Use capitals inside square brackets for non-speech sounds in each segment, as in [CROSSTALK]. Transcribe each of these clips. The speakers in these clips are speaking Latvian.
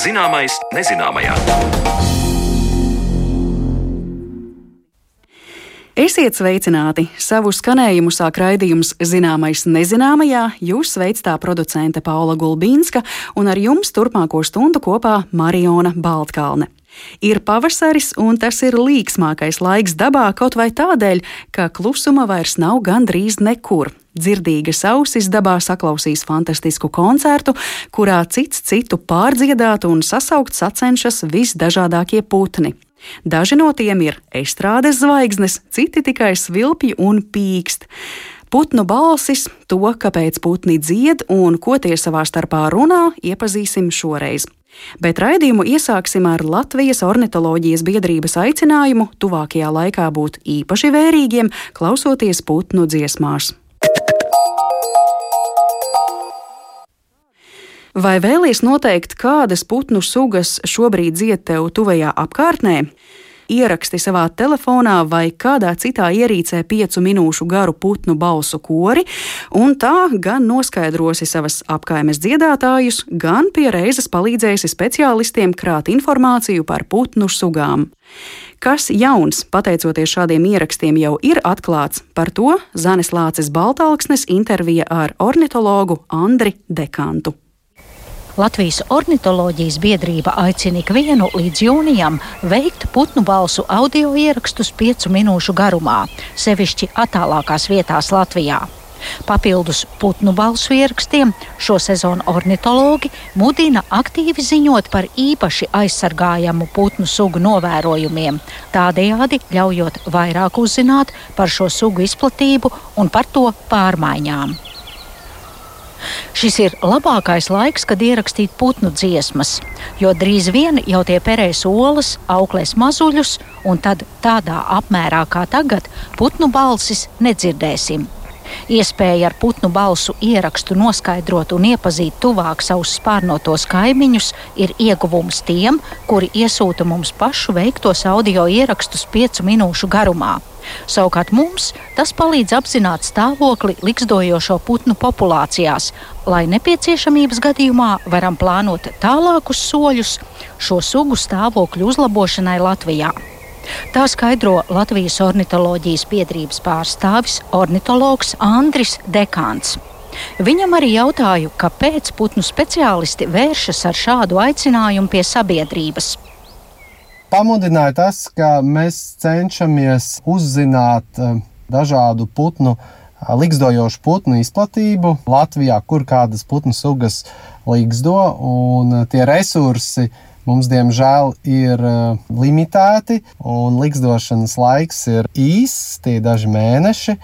Zināmais nezināmajā. Esiet sveicināti! Savu skanējumu sāk raidījums Zināmais nezināmajā. Jūs sveic tā producente Paula Gulbīnska un ar jums turpmāko stundu kopā Mariona Baltkalne. Ir pavasaris, un tas ir līksmākais laiks dabā kaut vai tādēļ, ka klusuma vairs nav gandrīz nekur. Dzirdīgas ausis dabā saklausīs fantastisku koncertu, kurā cits citu pārdziedāt un sasaukt sacenšas visdažādākie putni. Daži no tiem ir estrādes zvaigznes, citi tikai svilpji un pīkst. Putnu balsis, to, kāpēc putni dzied un ko tie savā starpā runā, iepazīsim šoreiz. Bet raidījumu iesāksim ar Latvijas ornitoloģijas biedrības aicinājumu tuvākajā laikā būt īpaši vērīgiem, klausoties putnu dziesmās. Vai vēlies noteikt, kādas putnu sugas šobrīd dzied tev tuvajā apkārtnē? Ieraksti savā telefonā vai kādā citā ierīcē piecu minūšu garu putnu balsu kori, un tā gan noskaidrosi savas apkaimes dziedātājus, gan pie reizes palīdzēsi speciālistiem krāt informāciju par putnu sugām. Kas jauns, pateicoties šādiem ierakstiem, jau ir atklāts, par to Zanes Lācis Baltāksnes intervija ar ornitologu Andri Dekantu. Latvijas ornitoloģijas biedrība aicina ikvienu līdz jūnijam veikt putnu balsu audio ierakstus piecu minūšu garumā, sevišķi attālākās vietās Latvijā. Papildus putnu balsu ierakstiem šo sezonu ornitologi mudina aktīvi ziņot par īpaši aizsargājamu putnu sugu novērojumiem, tādējādi ļaujot vairāk uzzināt par šo sugu izplatību un par to pārmaiņām. Šis ir labākais laiks, kad ierakstīt putnu dziesmas, jo drīz vien jau tie perēs olas, auklēs mazuļus, un tad tādā apmērā kā tagad putnu balsis nedzirdēsim. Iespēja ar putnu balsu ierakstu noskaidrot un iepazīt tuvāk savus spārnotos kaimiņus ir ieguvums tiem, kuri iesūta mums pašu veiktos audio ierakstus piecu minūšu garumā. Savukārt mums tas palīdz apzināt stāvokli likstojošo putnu populācijās, lai nepieciešamības gadījumā varam plānot tālākus soļus šo sugu stāvokļu uzlabošanai Latvijā. Tā skaidro Latvijas ornitoloģijas biedrības pārstāvis ornitologs Andris Dekāns. Viņam arī jautāju, kāpēc putnu speciālisti vēršas ar šādu aicinājumu pie sabiedrības pamudināja tas, ka mēs cenšamies uzzināt eh, dažādu putnu, eh, likstojošu putnu izplatību Latvijā, kur kādas putnu sugas liksto, un eh, tie resursi mums, diemžēl, ir limitēti, un likstošanas laiks ir īss, tie daži mēneši.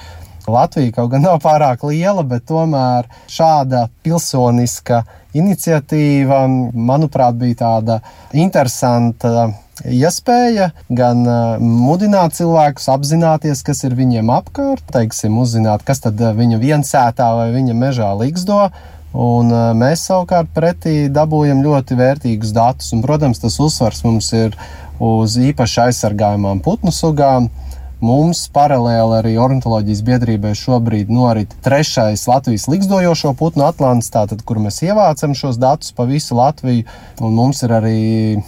Latvija kaut gan nav pārāk liela, bet tomēr šāda pilsoniska iniciatīva, manuprāt, bija tāda interesanta iespēja gan mudināt cilvēkus apzināties, kas ir viņiem apkārt, teiksim, uzzināt, kas tad viņa viensētā vai viņa mežā liksdo. Un mēs savukārt pretī dabūjam ļoti vērtīgus datus. Un, protams, tas uzsvars mums ir uz īpaši aizsargājumām putnu sugām, Mums paralēli arī ornitholoģijas biedrībai šobrīd norit trešais Latvijas likstojošo putnu atlants, tātad, kur mēs ievācam šos datus pa visu Latviju. Mums ir arī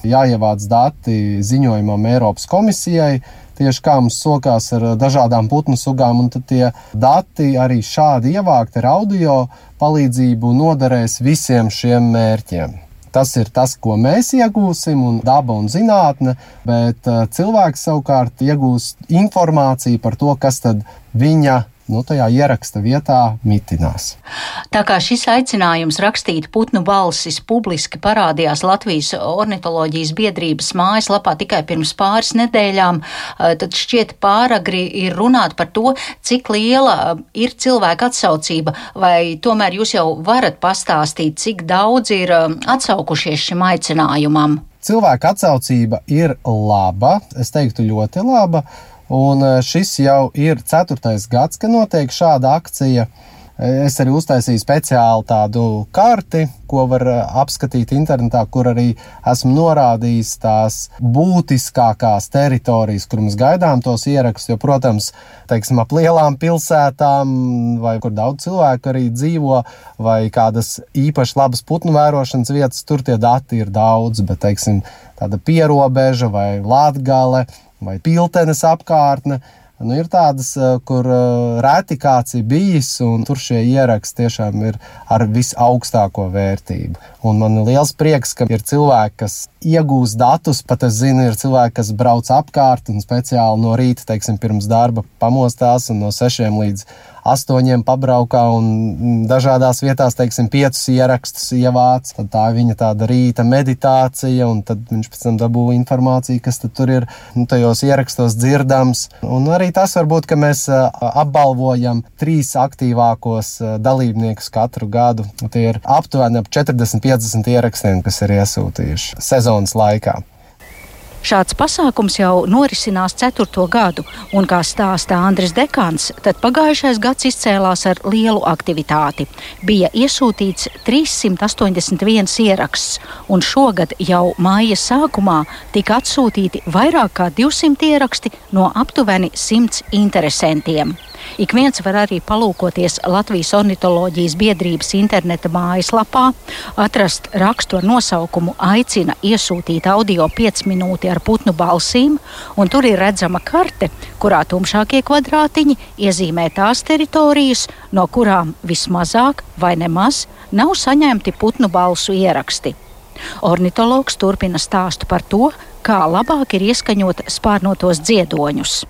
jāievāc dati ziņojumam Eiropas komisijai. Tieši kā mums sokās ar dažādām putnu sugām, un tie dati arī šādi ievākti ar audio palīdzību noderēs visiem šiem mērķiem. Tas ir tas, ko mēs iegūsim, un daba un zinātne, bet cilvēks savukārt iegūs informāciju par to, kas tad viņa nu, tajā ieraksta vietā mitinās. Tā kā šis aicinājums rakstīt putnu balsis publiski parādījās Latvijas ornitoloģijas biedrības mājaslapā tikai pirms pāris nedēļām, eh, tad šķiet pāragri ir runāt par to, cik liela eh, ir cilvēka atsaucība, vai tomēr jūs jau varat pastāstīt, cik daudz ir eh, atsaukušies šim aicinājumam. Cilvēka atsaucība ir laba, es teiktu, ļoti laba. Un eh, šis jau ir ceturtais gads, kad notiek šāda akcija. Es arī uztaisīju speciālu tādu karti, ko var eh, apskatīt internetā, kur arī esmu norādījis tās būtiskākās teritorijas, kur mēs gaidām tos ierakstus. Jo, protams, teiksim, ap lielām pilsētām, vai kur daudz cilvēku arī dzīvo, vai kādas īpaši labas putnu vērošanas vietas, tur tie dati ir daudz, bet, teiksim, tāda pierobeža vai latgale vai piltenes apkārtne Nu, ir tādas, eh, kur eh, reti kāds ir bijis, un tur šie ieraksti tiešām ir ar visaugstāko vērtību. Un man ir liels prieks, ka ir cilvēki, kas iegūst datus. Pat es zinu, ir cilvēki, kas brauc apkārt un speciāli no rīta, teiksim, pirms darba pamostās un no sešiem līdz astoņiem pabraukā un dažādās vietās, teiksim, piecus ierakstus ievāc. Tad tā viņa tāda rīta meditācija, un tad viņš pēc tam dabū informāciju, kas tur ir nu, tajos ierakstos dzirdams. Un arī tas var būt, ka mēs apbalvojam trīs aktīvākos dalībniekus katru gadu. Tie ir aptuveni ap 40-50 ierakstiem, kas ir iesūtījuši sezonas laikā. Šāds pasākums jau norisinās ceturto gadu, un, kā stāsta Andris Dekāns, tad pagājušais gads izcēlās ar lielu aktivitāti. Bija iesūtīts 381 ieraksts, un šogad jau māja sākumā tika atsūtīti vairāk kā 200 ieraksti no aptuveni 100 interesantiem. Ik viens var arī palūkoties Latvijas ornitoloģijas biedrības interneta mājaslapā, atrast rakstu ar nosaukumu Aicina iesūtīt audio 5 minūti ar putnu balsīm, un tur ir redzama karte, kurā tumšākie kvadrātiņi iezīmē tās teritorijas, no kurām vismazāk vai nemaz nav saņemti putnu balsu ieraksti. Ornitologs turpina stāstu par to, kā labāk ir ieskaņot spārnotos dziedoņus.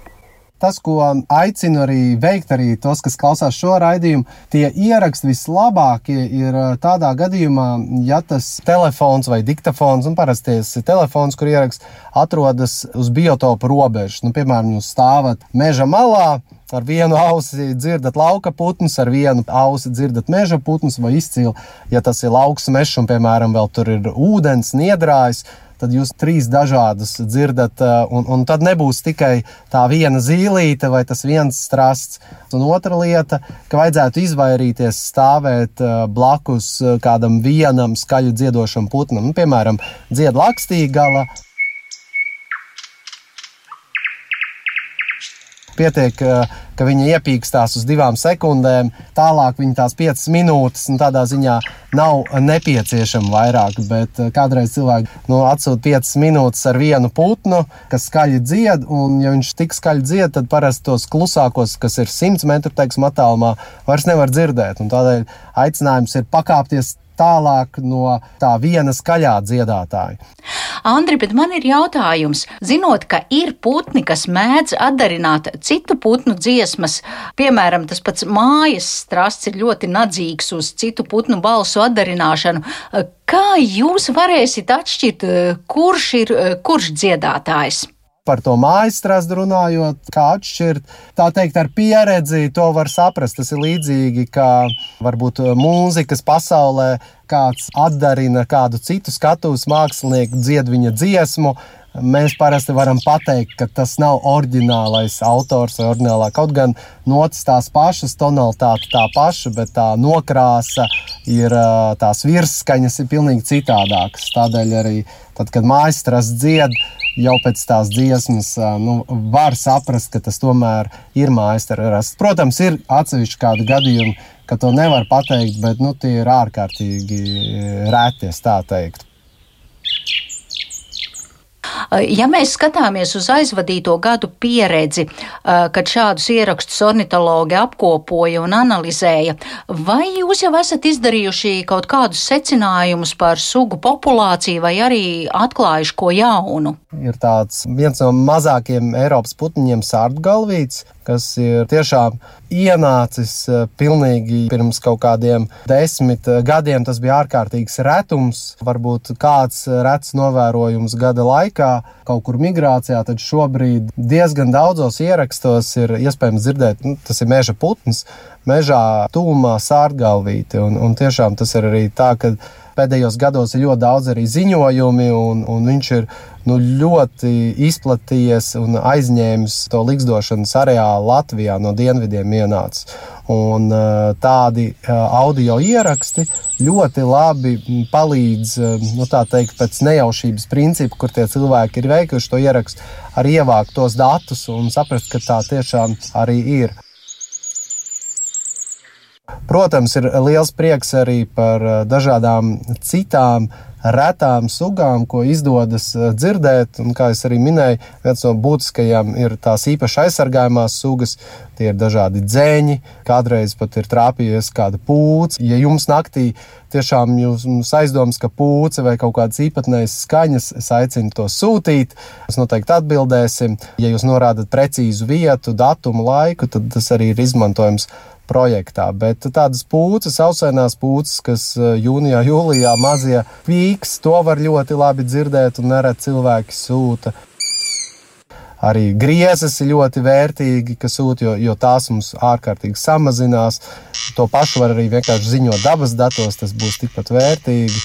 Tas, ko aicinu arī veikt, arī tos, kas klausās šo raidījumu, tie ieraksti vislabākie ir tādā gadījumā, ja tas telefons vai diktafons, un parasti tas ir telefons, kur ieraksts atrodas uz biotopu robežas. Nu, piemēram, jūs stāvat meža malā, Ar vienu ausi dzirdat lauka putnus, ar vienu ausi dzirdat meža putnus, vai izcili, ja tas ir lauks mežs un, piemēram, vēl tur ir ūdens, niedrājs tad jūs trīs dažādus dzirdat, eh, un, un tad nebūs tikai tā viena zīlīte vai tas viens strasts. Un otra lieta, ka vajadzētu izvairīties stāvēt eh, blakus eh, kādam vienam skaļu dziedošam putnam, nu, piemēram, dzied lakstīgala. Pietiek, ka viņi iepīkstās uz divām sekundēm, tālāk viņi tās piecas minūtes, un tādā ziņā nav nepieciešama vairāk. Bet kādreiz cilvēki nu, atsūta piecas minūtes ar vienu putnu, kas skaļi dzied, un, ja viņš tik skaļi dzied, tad parasti tos klusākos, kas ir 100 metru teiksim, attālumā, vairs nevar dzirdēt. Un tādēļ aicinājums ir pakāpties tālāk no tā viena skaļā dziedātāja. Andri, bet man ir jautājums. Zinot, ka ir putni, kas mēdz atdarināt citu putnu dziesmas, piemēram, tas pats mājas strasts ir ļoti nadzīgs uz citu putnu balsu atdarināšanu, kā jūs varēsiet atšķirt, kurš ir kurš dziedātājs? Par to mājas strāstu runājot, kā atšķirt. Tā teikt, ar pieredzi to var saprast. Tas ir līdzīgi kā varbūt mūzikas pasaulē kāds atdarina kādu citu skatuves mākslinieku, dzied viņa dziesmu. Mēs parasti varam pateikt, ka tas nav oriģinālais autors vai oriģinālā. Kaut gan notis tās pašas, tonalitāte tā paša, bet tā nokrāsa ir tās virsskaņas ir pilnīgi citādākas. Tādēļ arī tad, kad mākslinieks dzied, jau pēc tās dziesmas nu, var saprast, ka tas tomēr ir mākslinieks. Protams, ir atsevišķi kādi gadījumi, ka to nevar pateikt, bet nu, tie ir ārkārtīgi rēti, tā teikt. Ja mēs skatāmies uz aizvadīto gadu pieredzi, kad šādus ierakstus ornitologi apkopoja un analizēja, vai jūs jau esat izdarījuši kaut kādus secinājumus par sugu populāciju vai arī atklājuši ko jaunu? Ir tāds viens no mazākiem Eiropas putniņiem, sārdgalvīts, kas ir tiešām ienācis eh, pilnīgi pirms kaut kādiem desmit eh, gadiem. Tas bija ārkārtīgs retums, varbūt kāds eh, rets novērojums gada laikā, kaut kur migrācijā. Tad šobrīd diezgan daudzos ierakstos ir iespējams dzirdēt, nu, tas ir meža putns, mežā tūmā sārgalvīti. Un, un tiešām tas ir arī tā, ka pēdējos gados ir ļoti daudz arī ziņojumi, un, un viņš ir nu, ļoti izplatījies un aizņēmis to likstošanas areālu Latvijā no dienvidiem ienācis. Un tādi audio ieraksti ļoti labi palīdz, nu, tā teikt, pēc nejaušības principa, kur tie cilvēki ir veikuši to ierakstu, arī ievākt tos datus un saprast, ka tā tiešām arī ir. Protams, ir liels prieks arī par dažādām citām retām sugām, ko izdodas eh, dzirdēt. Un, kā jau minēju, viens no būtiskajiem ir tās īpaši aizsargājumās sugas. Tie ir dažādi dzēņi, kādreiz pat ir trāpījies kāda pūce. Ja jums naktī tiešām jums aizdomas, ka pūce vai kaut kādas īpatnējas skaņas, es aicinu to sūtīt. Mēs noteikti atbildēsim. Ja jūs norādat precīzu vietu, datumu, laiku, tad tas arī ir izmantojams projektā. Bet tādas pūces, ausainās pūces, kas eh, jūnijā, [LAUGHS] jūlijā mazie pīks, to var ļoti labi dzirdēt un nereti cilvēki sūta. Arī griezes ir ļoti vērtīgi, kas sūta, jo, jo tās mums ārkārtīgi samazinās. To pašu var arī vienkārši ziņot dabas datos, tas būs tikpat vērtīgi.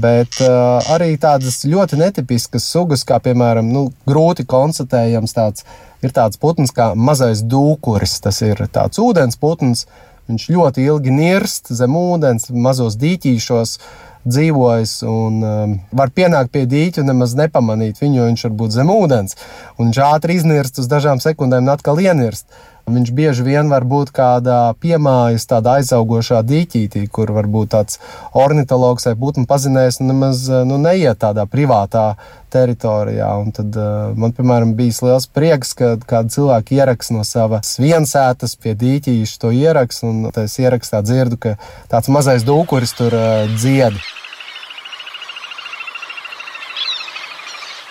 Bet uh, arī tādas ļoti netipiskas sugas, kā piemēram, nu, grūti konstatējams tāds ir tāds putns kā mazais dūkuris. Tas ir tāds ūdens putns. Viņš ļoti ilgi nirst zem ūdens, mazos dīķīšos dzīvojas un um, var pienākt pie dīķa un nemaz nepamanīt viņu, jo viņš var būt zem ūdens. Un viņš ātri iznirst uz dažām sekundēm un atkal ienirst. Viņš bieži vien var būt kādā piemājas, tādā aizaugošā dīķītī, kur varbūt tāds ornitologs vai putnu pazinējs nemaz nu, neiet tādā privātā teritorijā. Un tad uh, man, piemēram, bija liels prieks, ka kādi cilvēki ieraksta no savas viensētas pie dīķīša to ierakstu, un es ierakstā dzirdu, ka tāds mazais dūkuris tur uh, dzied.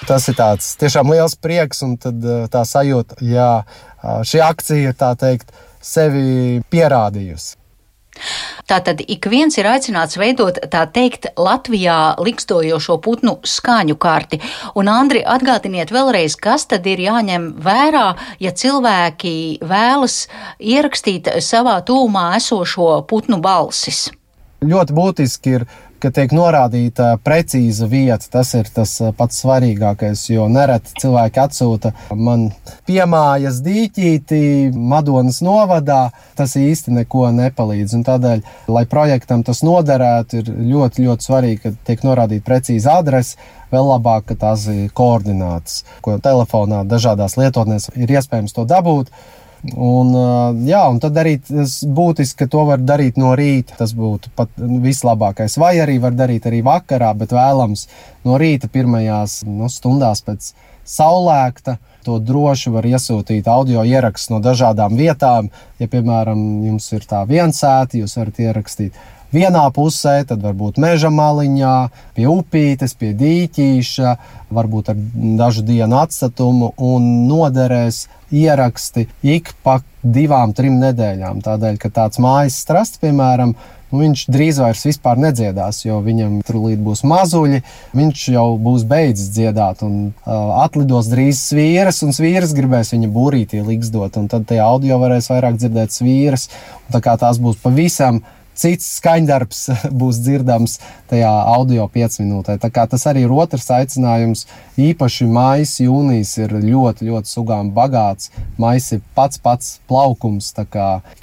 Tas ir tāds tiešām liels prieks, un tad, tā sajūta, jā, šī akcija tā teikt sevi pierādījusi. Tātad ik viens ir aicināts veidot tā teikt Latvijā likstojošo putnu skaņu karti. Un, Andri, atgādiniet vēlreiz, kas tad ir jāņem vērā, ja cilvēki vēlas ierakstīt savā tūmā esošo putnu balsis. Ļoti būtiski ir ka tiek norādīta precīza vieta. Tas ir tas eh, pats svarīgākais, jo nereti cilvēki atsūta man piemājas dīķītī, Madonas novadā. Tas īsti neko nepalīdz. Un tādēļ, lai projektam tas noderētu, ir ļoti, ļoti svarīgi, ka tiek norādīta precīza adrese. Vēl labāk, ka tās ir koordinātas, ko telefonā dažādās lietotnēs ir iespējams to dabūt. Un, jā, un tad arī būtiski, ka to var darīt no rīta. Tas būtu pat vislabākais. Vai arī var darīt arī vakarā, bet vēlams no rīta pirmajās nu, stundās pēc saulēkta. To droši var iesūtīt audio ierakstu no dažādām vietām. Ja, piemēram, jums ir tā viensēta, jūs varat ierakstīt vienā pusē, tad varbūt meža maliņā, pie upītes, pie dīķīša, varbūt ar dažu dienu atstatumu un noderēs ieraksti ik pa divām, trim nedēļām. Tādēļ, ka tāds mājas strasts, piemēram, nu, viņš drīz vairs nedziedās, jo viņam turlīt būs mazuļi. Viņš jau būs beidzis dziedāt, un uh, atlidos drīz svīras, un svīras gribēs viņa būrītī liksdot. Tad tajā audio varēs vairāk dzirdēt svīras. Tā kā tās būs pavisam cits skaņdarbs [LAUGHS] būs dzirdams tajā audio 5 minūtē. Tas arī ir otrs aicinājums. Īpaši maijs, jūnijas ir ļoti, ļoti sugām bagāts. Maijs ir pats pats plaukums.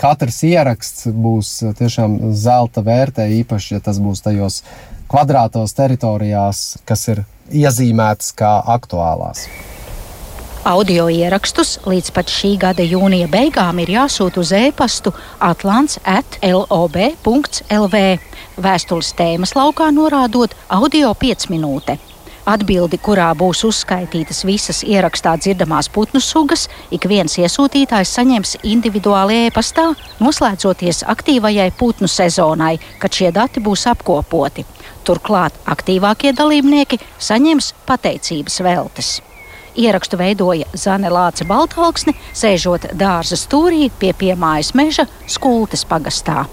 Katrs ieraksts būs tiešām zelta vērtē, īpaši, ja tas būs tajos kvadrātos teritorijās, kas ir iezīmētas kā aktuālās. Audio ierakstus līdz pat šī gada jūnija beigām ir jāsūta uz e-pastu atlants.lob.lv. Vēstules tēmas laukā norādot audio 5 minūte. Atbildi, kurā būs uzskaitītas visas ierakstā dzirdamās putnu sugas, ik viens iesūtītājs saņems individuāli e-pastā, noslēdzoties aktīvajai putnu sezonai, kad šie dati būs apkopoti. Turklāt aktīvākie dalībnieki saņems pateicības veltes. Ierakstu veidoja Zane Lāce Baltāksni, sēžot dārza stūrī pie piemājas meža Skultes pagastā.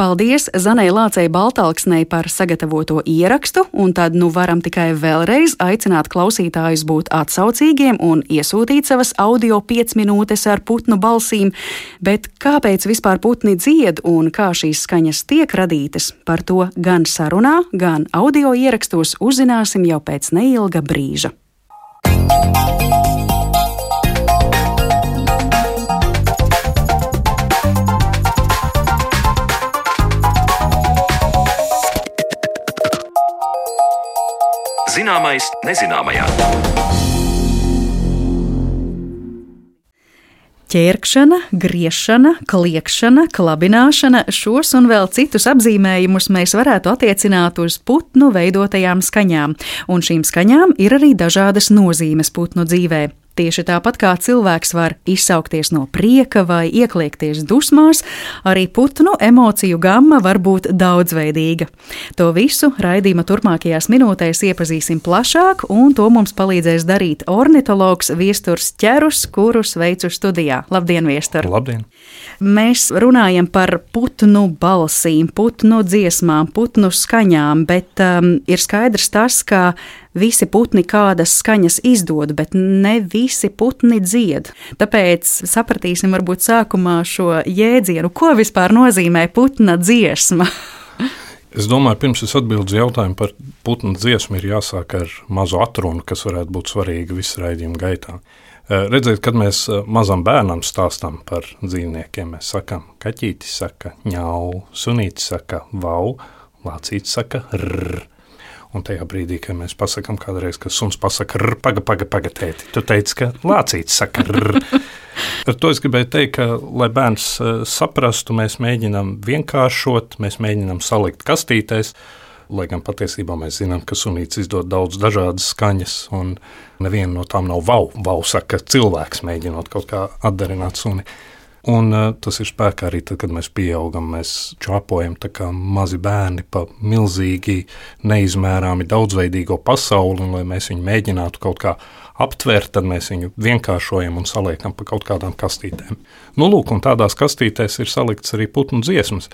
Paldies Zanai Lācei Baltalksnei par sagatavoto ierakstu, un tad nu varam tikai vēlreiz aicināt klausītājus būt atsaucīgiem un iesūtīt savas audio 5 minūtes ar putnu balsīm. Bet kāpēc vispār putni dzied un kā šīs skaņas tiek radītas, par to gan sarunā, gan audio ierakstos uzzināsim jau pēc neilga brīža. Zināmais nezināmajā. Ķērkšana, griešana, kliekšana, klabināšana - šos un vēl citus apzīmējumus mēs varētu attiecināt uz putnu veidotajām skaņām, un šīm skaņām ir arī dažādas nozīmes putnu dzīvēm. Tieši tāpat kā cilvēks var izsaukties no prieka vai iekliekties dusmās, arī putnu emociju gama var būt daudzveidīga. To visu raidījuma turpmākajās minūtēs iepazīsim plašāk, un to mums palīdzēs darīt ornitologs Viesturs Čerus, kuru sveicu studijā. Labdien, Viestur! Labdien! Mēs runājam par putnu balsīm, putnu dziesmām, putnu skaņām, bet um, ir skaidrs tas, ka visi putni kādas skaņas izdod, bet ne visi putni dzied. Tāpēc sapratīsim varbūt sākumā šo jēdzienu, ko vispār nozīmē putna dziesma. [LAUGHS] Es domāju, pirms es atbildēšu jautājumu par putnu dziesmu, ir jāsāk ar mazu atrunu, kas varētu būt svarīga visu raidījumu gaitā. Eh, redziet, kad mēs eh, mazam bērnam stāstām par dzīvniekiem, mēs sakām, kaķītis saka ņau, sunītis saka vau, lācītis saka rrr. Un tajā brīdī, kad mēs pasakām kādreiz, ka suns pasaka, rr, paga, paga, tēti, tu teici, ka lācītis saka. Ar to es gribēju teikt, ka, lai bērns uh, saprastu, mēs mēģinām vienkāršot, mēs mēģinām salikt kastītēs, lai gan patiesībā mēs zinām, ka sunīts izdod daudz dažādas skaņas, un neviena no tām nav vau, vau saka cilvēks, mēģinot kaut kā atdarināt suni. Un uh, tas ir spēkā arī tad, kad mēs pieaugam. Mēs čāpojam kā mazi bērni pa milzīgi, neizmērāmi daudzveidīgo pasauli, un lai mēs viņu mēģinātu kaut kā aptvert, tad mēs viņu vienkāršojam un saliekam pa kaut kādām kastītēm. Nu, lūk, un tādās kastītēs ir salikts arī putnu dziesmas,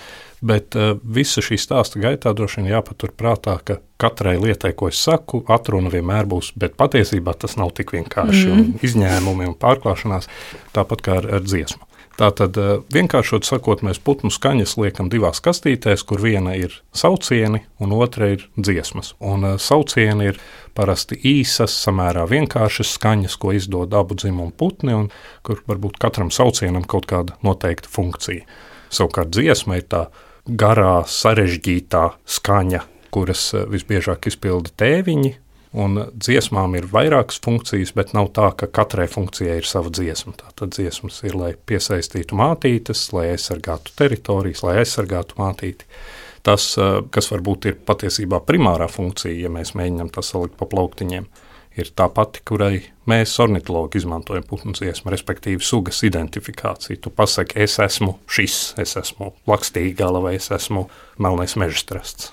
bet uh, visa šī stāsta gaitā droši vien jāpatur prātā, ka katrai lietai, ko es saku, atruna vienmēr būs, bet patiesībā tas nav tik vienkārši, mm. un izņēmumi un pārklāšanās tāpat kā ar, ar dziesmu. Tātad, eh, vienkāršot sakot, mēs putnu skaņas liekam divās kastītēs, kur viena ir saucieni un otra ir dziesmas. Un uh, saucieni ir parasti īsas, samērā vienkāršas skaņas, ko izdod abu dzimumu putni, un kur varbūt katram saucienam kaut kāda noteikta funkcija. Savukārt dziesma ir tā garā, sarežģītā skaņa, kuras eh, visbiežāk izpilda tēviņi, Un dziesmām ir vairākas funkcijas, bet nav tā, ka katrai funkcijai ir sava dziesma. Tātad dziesmas ir, lai piesaistītu mātītes, lai aizsargātu teritorijas, lai aizsargātu mātīti. Tas, eh, kas varbūt ir patiesībā primārā funkcija, ja mēs mēģinām to salikt pa plauktiņiem, ir tā pati, kurai mēs ornitologi izmantojam putnu dziesmu, respektīvi sugas identifikāciju. Tu pasaki, es esmu šis, es esmu lakstīgala vai es esmu melnais mežstrasts.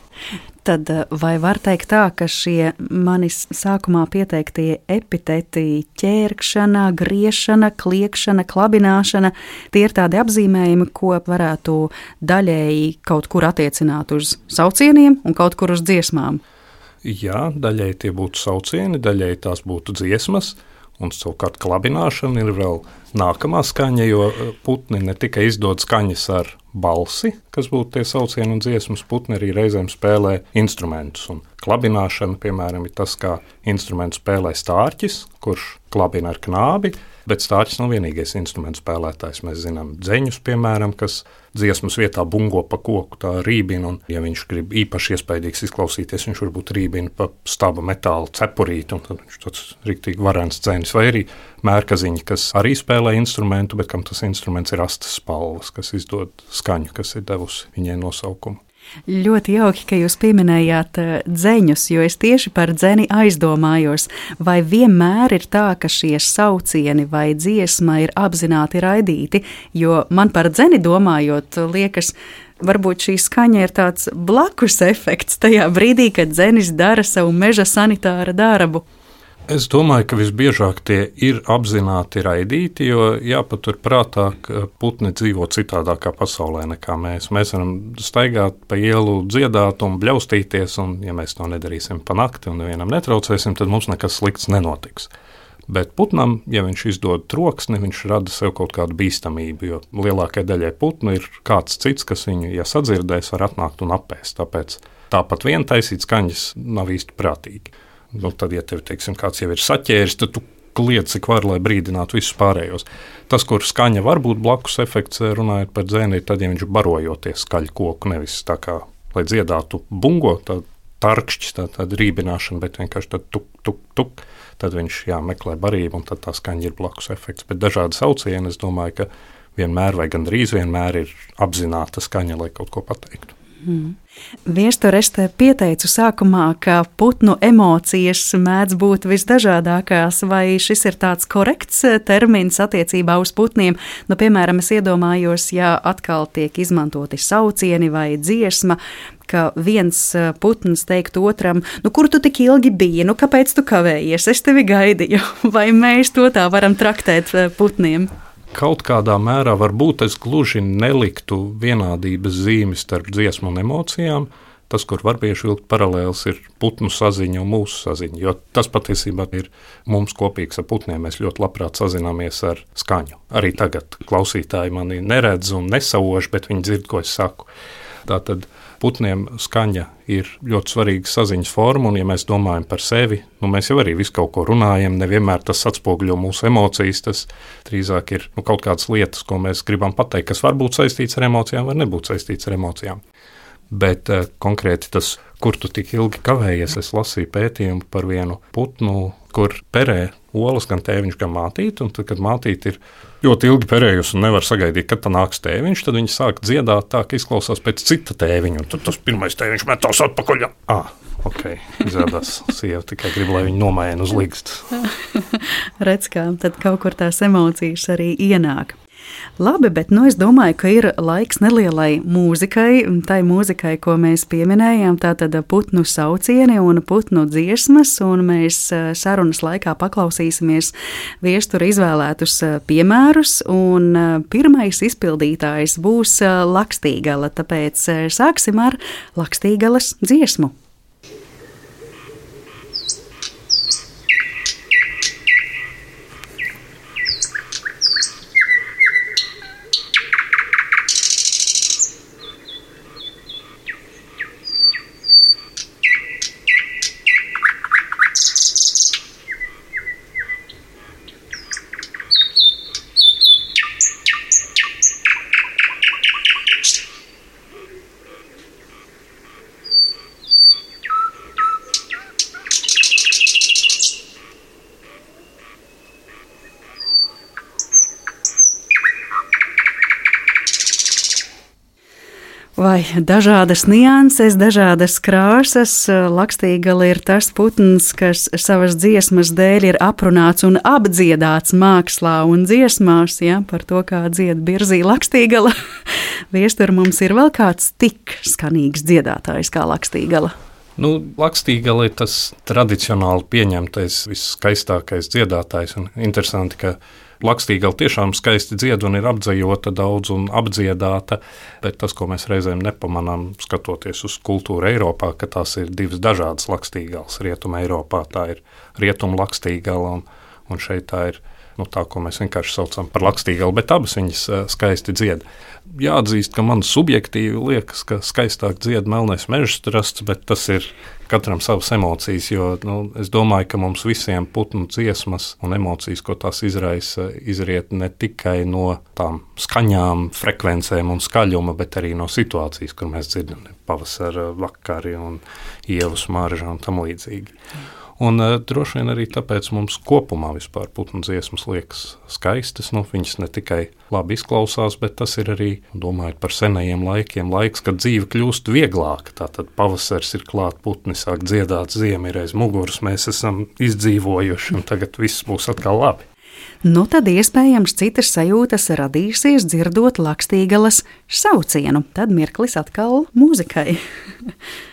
Tad eh, vai var teikt tā, ka šie manis sākumā pieteiktie epiteti - ķērkšana, griešana, kliekšana, klabināšana - tie ir tādi apzīmējumi, ko varētu daļēji kaut kur attiecināt uz saucieniem un kaut kur uz dziesmām? Jā, daļai tie būtu saucieni, daļai tās būtu dziesmas, un savukārt klabināšana ir vēl nākamā skaņa, jo eh, putni ne tikai izdod skaņas ar balsi, kas būtu tie saucieni un dziesmas, putni arī reizēm spēlē instrumentus. Un klabināšana, piemēram, ir tas, kā instrumentu spēlē stārķis, kurš klabina ar knābi, Bet stāsts nav vienīgais instruments spēlētājs. Mēs zinām dzeņus, piemēram, kas dziesmas vietā bungo pa koku, tā rībina. Un, ja viņš grib īpaši iespaidīgs izklausīties, viņš varbūt rībina pa staba metāla cepurīti, un tad viņš tāds rīktīgi varens dzēnis. Vai arī mērkaziņi, kas arī spēlē instrumentu, bet kam tas instruments ir astes spalvas, kas izdod skaņu, kas ir devusi viņai nosaukumu. Ļoti jauki, ka jūs pieminējāt eh, dzeņus, jo es tieši par dzeni aizdomājos. Vai vienmēr ir tā, ka šie saucieni vai dziesma ir apzināti raidīti? Jo man par dzeni domājot, liekas, varbūt šī skaņa ir tāds blakus efekts tajā brīdī, kad dzenis dara savu meža sanitāra darbu. Es domāju, ka visbiežāk tie ir apzināti raidīti, jo jāpaturprātā, ka putni dzīvo citādākā pasaulē nekā mēs. Mēs varam staigāt pa ielu, dziedāt un bļaustīties, un, ja mēs to nedarīsim pa nakti un nevienam netraucēsim, tad mums nekas slikts nenotiks. Bet putnam, ja viņš izdod troksni, viņš rada sev kaut kādu bīstamību, jo lielākajai daļai putnu ir kāds cits, kas viņu, ja sadzirdēs, var atnākt un apēst. Tāpēc tāpat vien taisīt skaņas nav īsti prātīgi. Nu, tad, ja tev teiksim, kāds jau ir saķēris, tad tu kliedz, cik var, lai brīdinātu visus pārējos. Tas, kur skaņa var būt blakus efekts, runājot par dzēni, ir tad, ja viņš barojoties skaļ koku, nevis tā kā, lai dziedātu bungo, tā tarkšķis, tā, tāda rībināšana, bet vienkārši tad tuk, tuk, tuk, tad viņš jā, meklē barību, un tad tā skaņa ir blakus efekts. Bet dažādi saucieni, es domāju, ka vienmēr vai gandrīz vienmēr ir apzināta skaņa, lai kaut ko pateiktu. Mm. Viestur, es te pieteicu sākumā, ka putnu emocijas mēdz būt visdažādākās, vai šis ir tāds korekts eh, termins attiecībā uz putniem? Nu, piemēram, es iedomājos, ja atkal tiek izmantoti saucieni vai dziesma, ka viens eh, putns teikt otram, nu, kur tu tik ilgi biji, nu, kāpēc tu kavējies, es tevi gaidīju, [LAUGHS] vai mēs to tā varam traktēt eh, putniem? Kaut kādā mērā varbūt es gluži neliktu vienādības zīmi starp dziesmu un emocijām. Tas, kur var bieži vilkt paralēlis, ir putnu saziņa un mūsu saziņa. Jo tas patiesībā ir mums kopīgs ar putniem. Mēs ļoti labprāt sazināmies ar skaņu. Arī tagad klausītāji mani neredz un nesauž, bet viņi dzird, ko es saku. Tātad putniem skaņa ir ļoti svarīga saziņas forma, un, ja mēs domājam par sevi, nu, mēs jau arī visu kaut ko runājam, nevienmēr tas atspoguļo mūsu emocijas. Tas drīzāk ir nu, kaut kādas lietas, ko mēs gribam pateikt, kas var būt saistīts ar emocijām, var nebūt saistīts ar emocijām. Bet uh, konkrēti tas, kur tu tik ilgi kavējies, es lasīju pētījumu par vienu putnu, kur perē olas gan tēviņš, gan mātīte. Tad, kad mātīte ir ļoti ilgi perējusi un nevar sagaidīt, kad nāks tēviņš, tad viņi sāk dziedāt tā, ka izklausās pēc cita tēviņa. Tad tas pirmais tēviņš metās atpakaļ. Ah, ok, izrādās, sieva tikai grib, lai viņi nomaina uz līgstas. [LAUGHS] Redz, kā tad kaut kur tās emocijas arī ienāk. Labi, bet nu, es domāju, ka ir laiks nelielai mūzikai, tai mūzikai, ko mēs pieminējām, tātad putnu saucieni un putnu dziesmas, un mēs eh, sarunas laikā paklausīsimies viestura izvēlētus eh, piemērus, un eh, pirmais izpildītājs būs Lakstīgala, tāpēc sāksim ar Lakstīgalas dziesmu. Vai dažādas nianses, dažādas krāsas. Lakstīgala ir tas putns, kas savas dziesmas dēļ ir aprunāts un apdziedāts mākslā un dziesmās, ja, par to, kā dzied birzī Lakstīgala. [LAUGHS] Viestur mums ir vēl kāds tik skanīgs dziedātājs kā Lakstīgala. Nu, Lakstīgala ir tas tradicionāli pieņemtais, viskaistākais dziedātājs. Un interesanti, ka Lakstīgala tiešām skaisti dzied un ir apdzējota daudz un apdziedāta, bet tas, ko mēs reizēm nepamanām, skatoties uz kultūru Eiropā, ka tās ir divas dažādas lakstīgales. Rietuma Eiropā tā ir rietuma lakstīgala un, un šeit tā ir nu, tā, ko mēs vienkārši saucam par lakstīgalu, bet abas viņas uh, skaisti dzied. Jāatzīst, ka man subjektīvi liekas, ka skaistāk dzied melnais meža strasts, bet tas ir katram savas emocijas. Jo nu, es domāju, ka mums visiem putnu dziesmas un emocijas, ko tās izraisa, izriet ne tikai no tām skaņām, frekvencēm un skaļuma, bet arī no situācijas, kur mēs dzirdam pavasara vakari un ievu smaržu un tam līdzīgi. Un uh, droši vien arī tāpēc mums kopumā vispār putnu dziesmas liekas skaistas. Nu, viņas ne tikai labi izklausās, bet tas ir arī, domājot par senajiem laikiem, laiks, kad dzīve kļūst vieglāka. Tātad pavasaris ir klāt, putni sāk dziedāt, ziema ir aiz muguras, mēs esam izdzīvojuši un tagad viss būs atkal labi. Nu, tad iespējams citas sajūtas radīsies dzirdot lakstīgalas saucienu. Tad mirklis atkal mūzikai. [LAUGHS]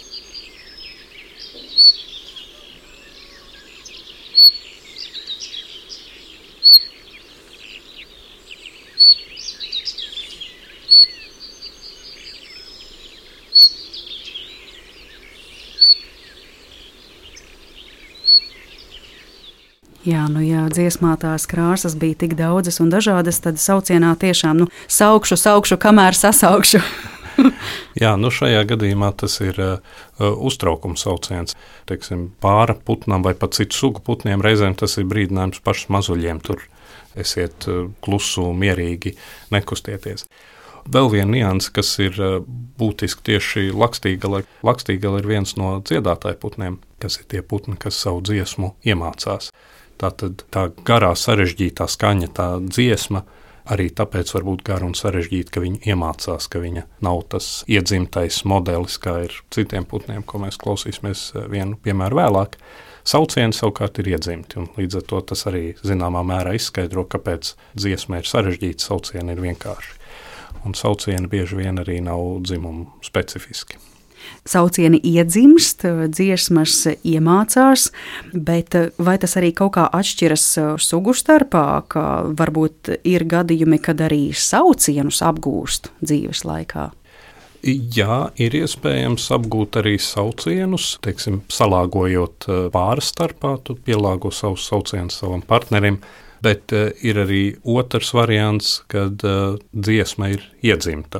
Jā, nu jā, dziesmā tās krāsas bija tik daudzas un dažādas, tad saucienā tiešām nu, saukšu, saukšu, kamēr sasaukšu. [LAUGHS] Jā, nu šajā gadījumā tas ir uh, uztraukuma sauciens. Teiksim, pāra putnam vai pat citu sugu putniem reizēm tas ir brīdinājums pašam mazuļiem. Tur esiet uh, klusu, mierīgi, nekustieties. Vēl viena nianse, kas ir uh, būtiska tieši lakstīgala. Lakstīgala ir viens no dziedātāju putniem, kas ir tie putni, kas savu dziesmu iemācās. Tātad tā garā, sarežģītā skaņa, tā dziesma arī tāpēc var būt gara un sarežģīta, ka viņi iemācās, ka viņa nav tas iedzimtais modelis, kā ir citiem putniem, ko mēs klausīsimies eh, vienu piemēru vēlāk. Saucieni savukārt ir iedzimti, un līdz ar to tas arī zināmā mērā izskaidro, kāpēc dziesma ir sarežģīta, saucieni ir vienkārši. Un saucieni bieži vien arī nav dzimumu specifiski saucieni iedzimst, dziesmas iemācās, bet vai tas arī kaut kā atšķiras sugu starpā, ka varbūt ir gadījumi, kad arī saucienus apgūst dzīves laikā? Jā, ir iespējams apgūt arī saucienus, teiksim, salāgojot eh, pāri starpā, tu pielāgo savus saucienus savam partnerim. Bet ir arī otrs variants, kad dziesma ir iedzimta.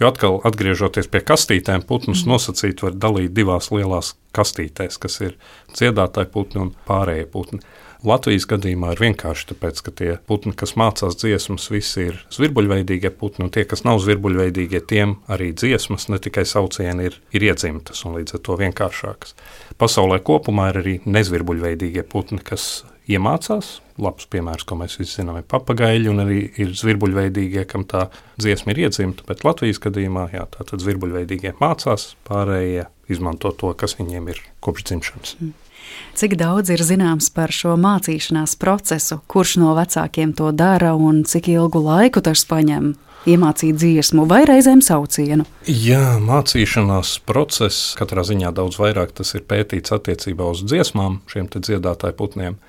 Jo atkal, atgriežoties pie kastītēm, putnus mm. nosacīt var dalīt divās lielās kastītēs, kas ir dziedātāji putni un pārējie putni. Latvijas gadījumā ir vienkārši tāpēc, ka tie putni, kas mācās dziesmas, visi ir zvirbuļveidīgie putni, un tie, kas nav zvirbuļveidīgie, tiem arī dziesmas, ne tikai saucieni, ir, ir iedzimtas un līdz ar to vienkāršākas. Pasaulē kopumā ir arī nezvirbuļveidīgie putni, kas iemācās. Labs piemērs, ko mēs visi zinām, ir papagaļi, un arī ir zvirbuļveidīgie, kam tā dziesma ir iedzimta. Bet Latvijas gadījumā jā, tātad zvirbuļveidīgie mācās, pārējie izmanto to, kas viņiem ir kopš dzimšanas. Mm. Cik daudz ir zināms par šo mācīšanās procesu, kurš no vecākiem to dara un cik ilgu laiku tas paņem? Iemācīt dziesmu vai reizēm saucienu. Jā, mācīšanās process katrā ziņā daudz vairāk tas ir pētīts attiecībā uz dziesmām, šiem dziedātāju putniem.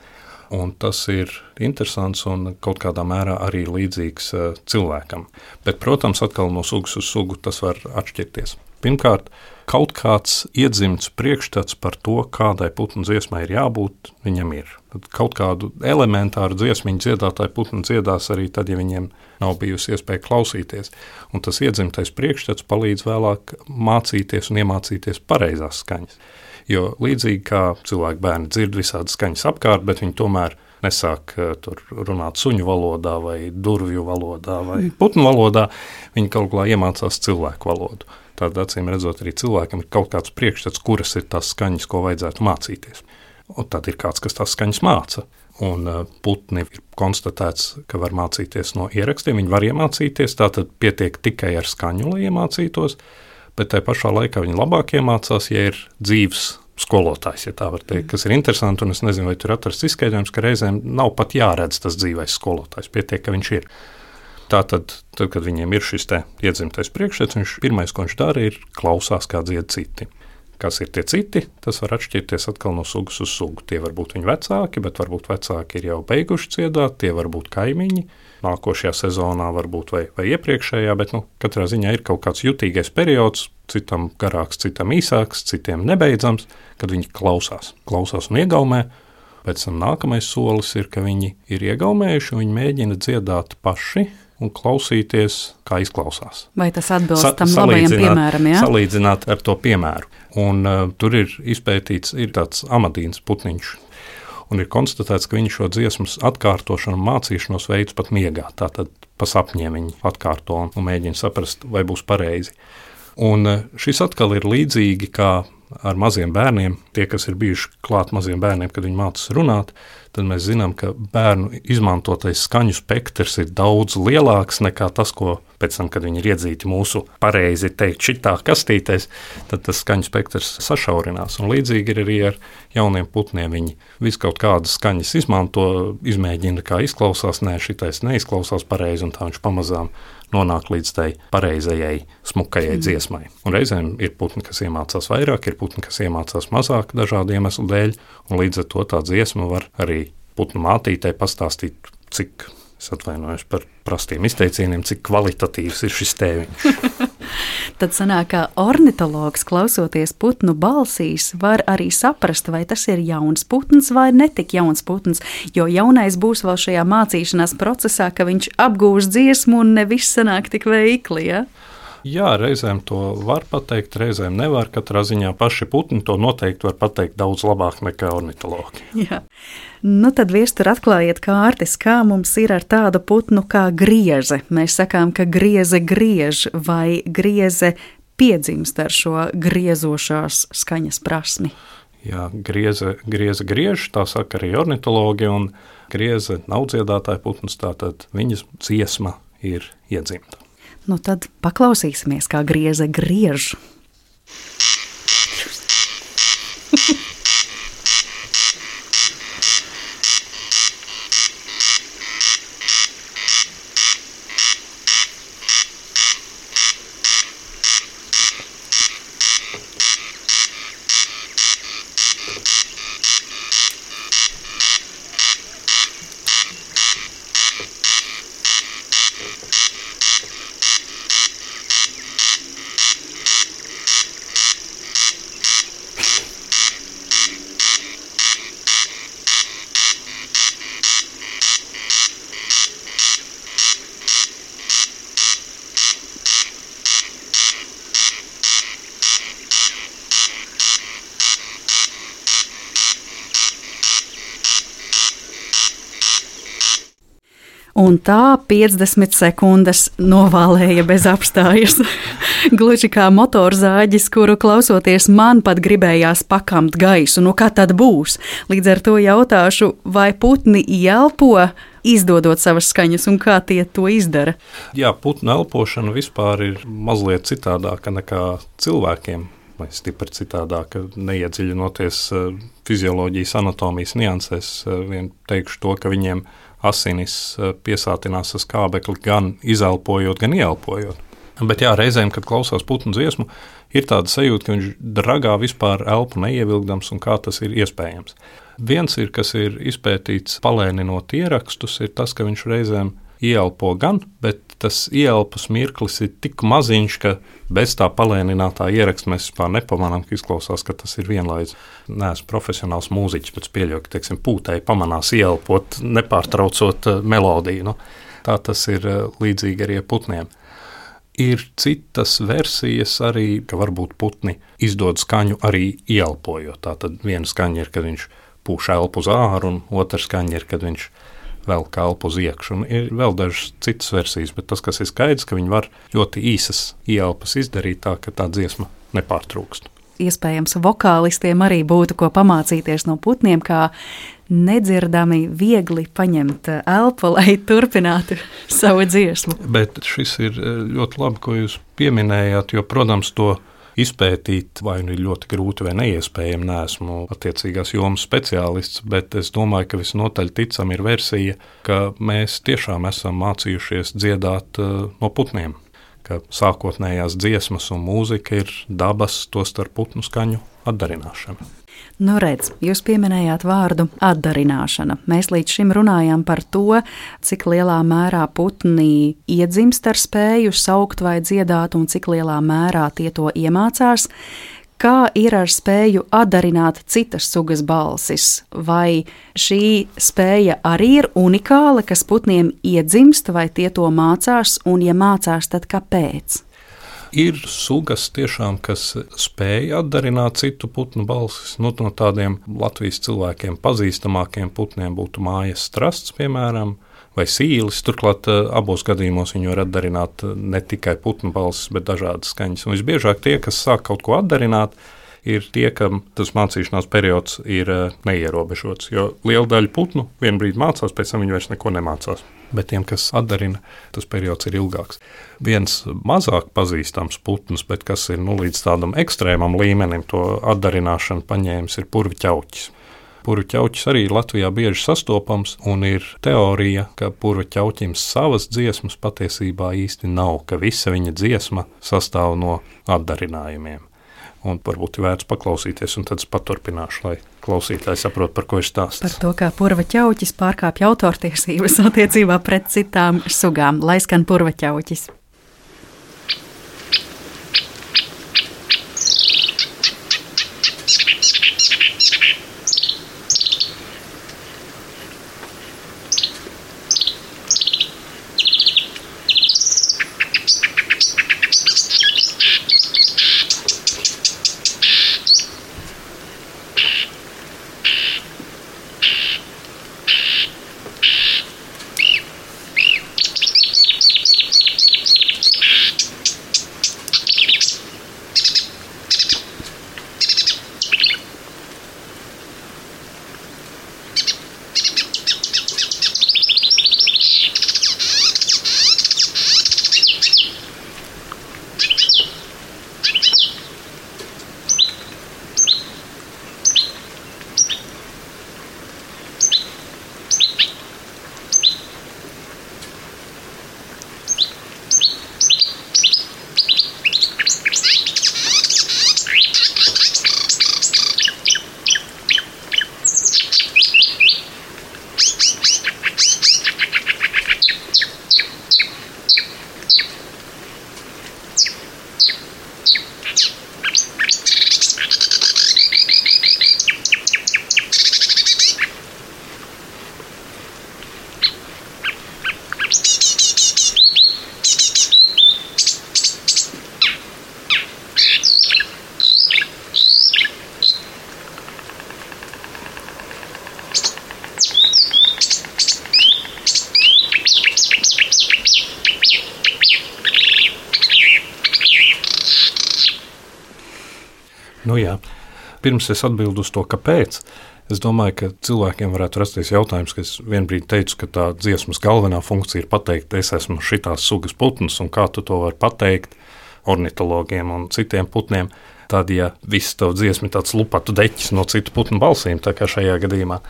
Un tas ir interesants un kaut kādā mērā arī līdzīgs uh, cilvēkam. Bet, protams, atkal no sugas uz sugu tas var atšķirties. Pirmkārt, kaut kāds iedzimts priekšstats par to, kādai putnu dziesmai ir jābūt, viņam ir. Tad kaut kādu elementāru dziesmu dziedātāju putnu dziedās arī tad, ja viņiem nav bijusi iespēja klausīties. Un tas iedzimtais priekšstats palīdz vēlāk mācīties un iemācīties pareizās skaņas. Jo līdzīgi kā cilvēki bērni dzird visādas skaņas apkārt, bet viņi tomēr nesāk uh, runāt suņu valodā, vai durvju valodā, vai mm. putnu valodā. Viņi kaut kā iemācās cilvēku valodu. Tad, acīm redzot, arī cilvēkam ir kaut kāds priekšstats, kuras ir tās skaņas, ko vajadzētu mācīties. Un tad ir kāds, kas tās skaņas māca. Un uh, putni ir konstatēts, ka var mācīties no ierakstiem. Viņi var iemācīties, tā tad pietiek tikai ar skaņu, lai iemācītos. Bet tajā pašā laikā viņi labāk iemācās, ja ir dzīves skolotājs, ja tā var teikt, kas ir interesanti. Es nezinu, vai tur atrasts izskaidrojums, ka reizēm nav pat jāredz tas dzīvais skolotājs, pietiek, ka viņš ir. Tātad, tad, kad viņiem ir šis iedzimtais priekšstats, viņš pirmais, ko viņš dara, ir klausās, kā dzied citi. Kas ir tie citi, tas var atšķirties atkal no sugas uz sugu. Tie var būt viņa vecāki, bet varbūt vecāki ir jau beiguši dziedāt, tie var būt kaimiņi nākošajā sezonā, varbūt vai, vai iepriekšējā, bet nu, katrā ziņā ir kaut kāds jutīgais periods, citam garāks, citam īsāks, citiem nebeidzams, kad viņi klausās, klausās un iegaumē. Pēc tam nākamais solis ir, ka viņi ir iegaumējuši un viņi mēģina dziedāt paši un klausīties, kā izklausās. Vai tas atbilst Sa tam labajam piemēram? Ja? Salīdzināt ar to piemēru. Un, uh, tur ir izpētīts, ir tāds amadīns putniņš, un ir konstatēts, ka viņi šo dziesmu atkārtošanu un mācīšanos veids pat miegā. Tātad pa sapņiem viņi atkārto un mēģina saprast, vai būs pareizi. Un e, šis atkal ir līdzīgi kā ar maziem bērniem. Tie, kas ir bijuši klāt maziem bērniem, kad viņi mācās runāt, tad mēs zinām, ka bērnu izmantotais skaņu spektrs ir daudz lielāks nekā tas, ko pēc tam, kad viņi ir iedzīti mūsu pareizi teikt, šitā kastītēs, tad tas skaņu spektrs sašaurinās. Un līdzīgi ir arī ar jauniem putniem. Viņi visu kaut kādas skaņas izmanto, izmēģina, kā izklausās, nē, šitais neizklausās pareizi, un tā viņš pamazām nonāk līdz tai pareizajai, smukajai mm. dziesmai. Un reizēm ir putni, kas iemācās vairāk, ir putni, kas iemācās mazāk dažādu iemeslu dēļ, un līdz ar to tā dziesma var arī putnu mātītei pastāstīt, cik Es atvainojos par prastiem izteicieniem, cik kvalitatīvs ir šis tēviņš. [LAUGHS] Tad sanāk, ka ornitologs klausoties putnu balsīs, var arī saprast, vai tas ir jauns putns vai netik jauns putns. Jo jaunais būs vēl šajā mācīšanās procesā, ka viņš apgūs dziesmu un ne viss sanāk tik veikli. Ja? Jā, reizēm to var pateikt, reizēm nevar. Katrā ziņā paši putni to noteikti var pateikt daudz labāk nekā ornitologi. [LAUGHS] Jā. Nu, tad viestur atklājiet kārtis, kā mums ir ar tādu putnu kā grieze. Mēs sakām, ka grieze griež vai grieze piedzimst ar šo griezošās skaņas prasmi. Jā, grieze, grieze griež, tā saka arī ornitologi, un grieze nav dziedātāja putns, tātad viņas dziesma ir iedzimta. Nu tad paklausīsimies, kā grieze griež. Un tā 50 sekundes novālēja bez apstājas. [LAUGHS] Gluži kā motorzāģis, kuru klausoties man pat gribējās pakamt gaisu, nu kā tad būs. Līdz ar to jautāšu, vai putni ielpo, izdodot savas skaņas, un kā tie to izdara? Jā, putnu elpošana vispār ir mazliet citādāka nekā cilvēkiem vai stipri citādāk, neiedziļinoties eh, fizioloģijas, anatomijas niansēs. Eh, vien teikšu to, ka viņiem asinis eh, piesātinās ar skābekli gan izelpojot, gan ieelpojot. Bet jā, reizēm, kad klausās putnu dziesmu, ir tāda sajūta, ka viņš dragā vispār elpu neievilkdams un kā tas ir iespējams. Viens ir, kas ir izpētīts palēninot ierakstus, ir tas, ka viņš reizēm ieelpo gan, bet tas ieelpas mirklis ir tik maziņš, ka bez tā palēninātā ieraksta mēs vispār nepamanām, ka izklausās, ka tas ir vienlaikus. Nē, esmu profesionāls mūziķis, bet pieļauju, ka teiksim, pūtēji pamanās ieelpot, nepārtraucot uh, melodiju. Nu, tā tas ir uh, līdzīgi arī ar putniem. Ir citas versijas arī, ka varbūt putni izdod skaņu arī ieelpojot. Tā tad viena skaņa ir, kad viņš pūš elpu uz āru, un otra skaņa ir, kad viņš vēl kalpu uz iekšā. Ir vēl dažas citas versijas, bet tas, kas ir skaidrs, ka viņi var ļoti īsas ieelpas izdarīt tā, ka tā dziesma nepārtrūkst. Iespējams, vokālistiem arī būtu ko pamācīties no putniem, kā nedzirdami, viegli paņemt elpu, lai turpinātu savu dziesmu. Bet šis ir eh, ļoti labi, ko jūs pieminējāt, jo, protams, to izpētīt, vai nu ir ļoti grūti vai neiespējami. Nesmu attiecīgās jomas speciālists, bet es domāju, ka visnotaļ ticam ir versija, ka mēs tiešām esam mācījušies dziedāt uh, no putniem. Ka sākotnējās dziesmas un mūzika ir dabas, to starp putnu skaņu atdarināšana. Nu, redz, jūs pieminējāt vārdu atdarināšana. Mēs līdz šim runājām par to, cik lielā mērā putni iedzimst ar spēju saukt vai dziedāt, un cik lielā mērā tie to iemācās. Kā ir ar spēju atdarināt citas sugas balsis? Vai šī spēja arī ir unikāla, kas putniem iedzimst, vai tie to mācās, un, ja mācās, tad kāpēc? Ir sugas, tiešām, kas spēj atdarināt citu putnu balsis. Nu, no tādiem Latvijas cilvēkiem pazīstamākiem putniem būtu mājas strasts, piemēram, vai sīlis. Turklāt eh, abos gadījumos viņi var atdarināt eh, ne tikai putnu balsis, bet dažādas skaņas. Un visbiežāk tie, kas sāk kaut ko atdarināt, ir tie, kam tas mācīšanās periods ir eh, neierobežots. Jo liela daļa putnu vienā brīdī mācās, pēc tam viņi vairs neko nemācās. Bet tiem, kas atdarina, tas periods ir ilgāks. Viens mazāk pazīstams putns, bet kas ir nu, līdz tādam ekstrēmam līmenim, to atdarināšanu paņēmis, ir purvķauķis. Purvķauķis arī Latvijā bieži sastopams, un ir teorija, ka purvķauķim savas dziesmas patiesībā īsti nav, ka visa viņa dziesma sastāv no atdarinājumiem un varbūt ir vērts paklausīties, un tad es paturpināšu, lai klausītāji saprotu, par ko ir stāsts. Par to, kā purva ķauķis pārkāpj autortiesības attiecībā pret citām sugām, lai skan purva ķauķis. Nu, jā. Pirms es atbildu uz to, kāpēc, es domāju, ka cilvēkiem varētu rasties jautājums, ka es vienbrīd teicu, ka tā dziesmas galvenā funkcija ir pateikt, es esmu šitās sugas putns, un kā tu to vari pateikt ornitologiem un citiem putniem. Tad, ja viss tavs dziesma ir tāds lupatu deķis no citu putnu balsīm, tā kā šajā gadījumā,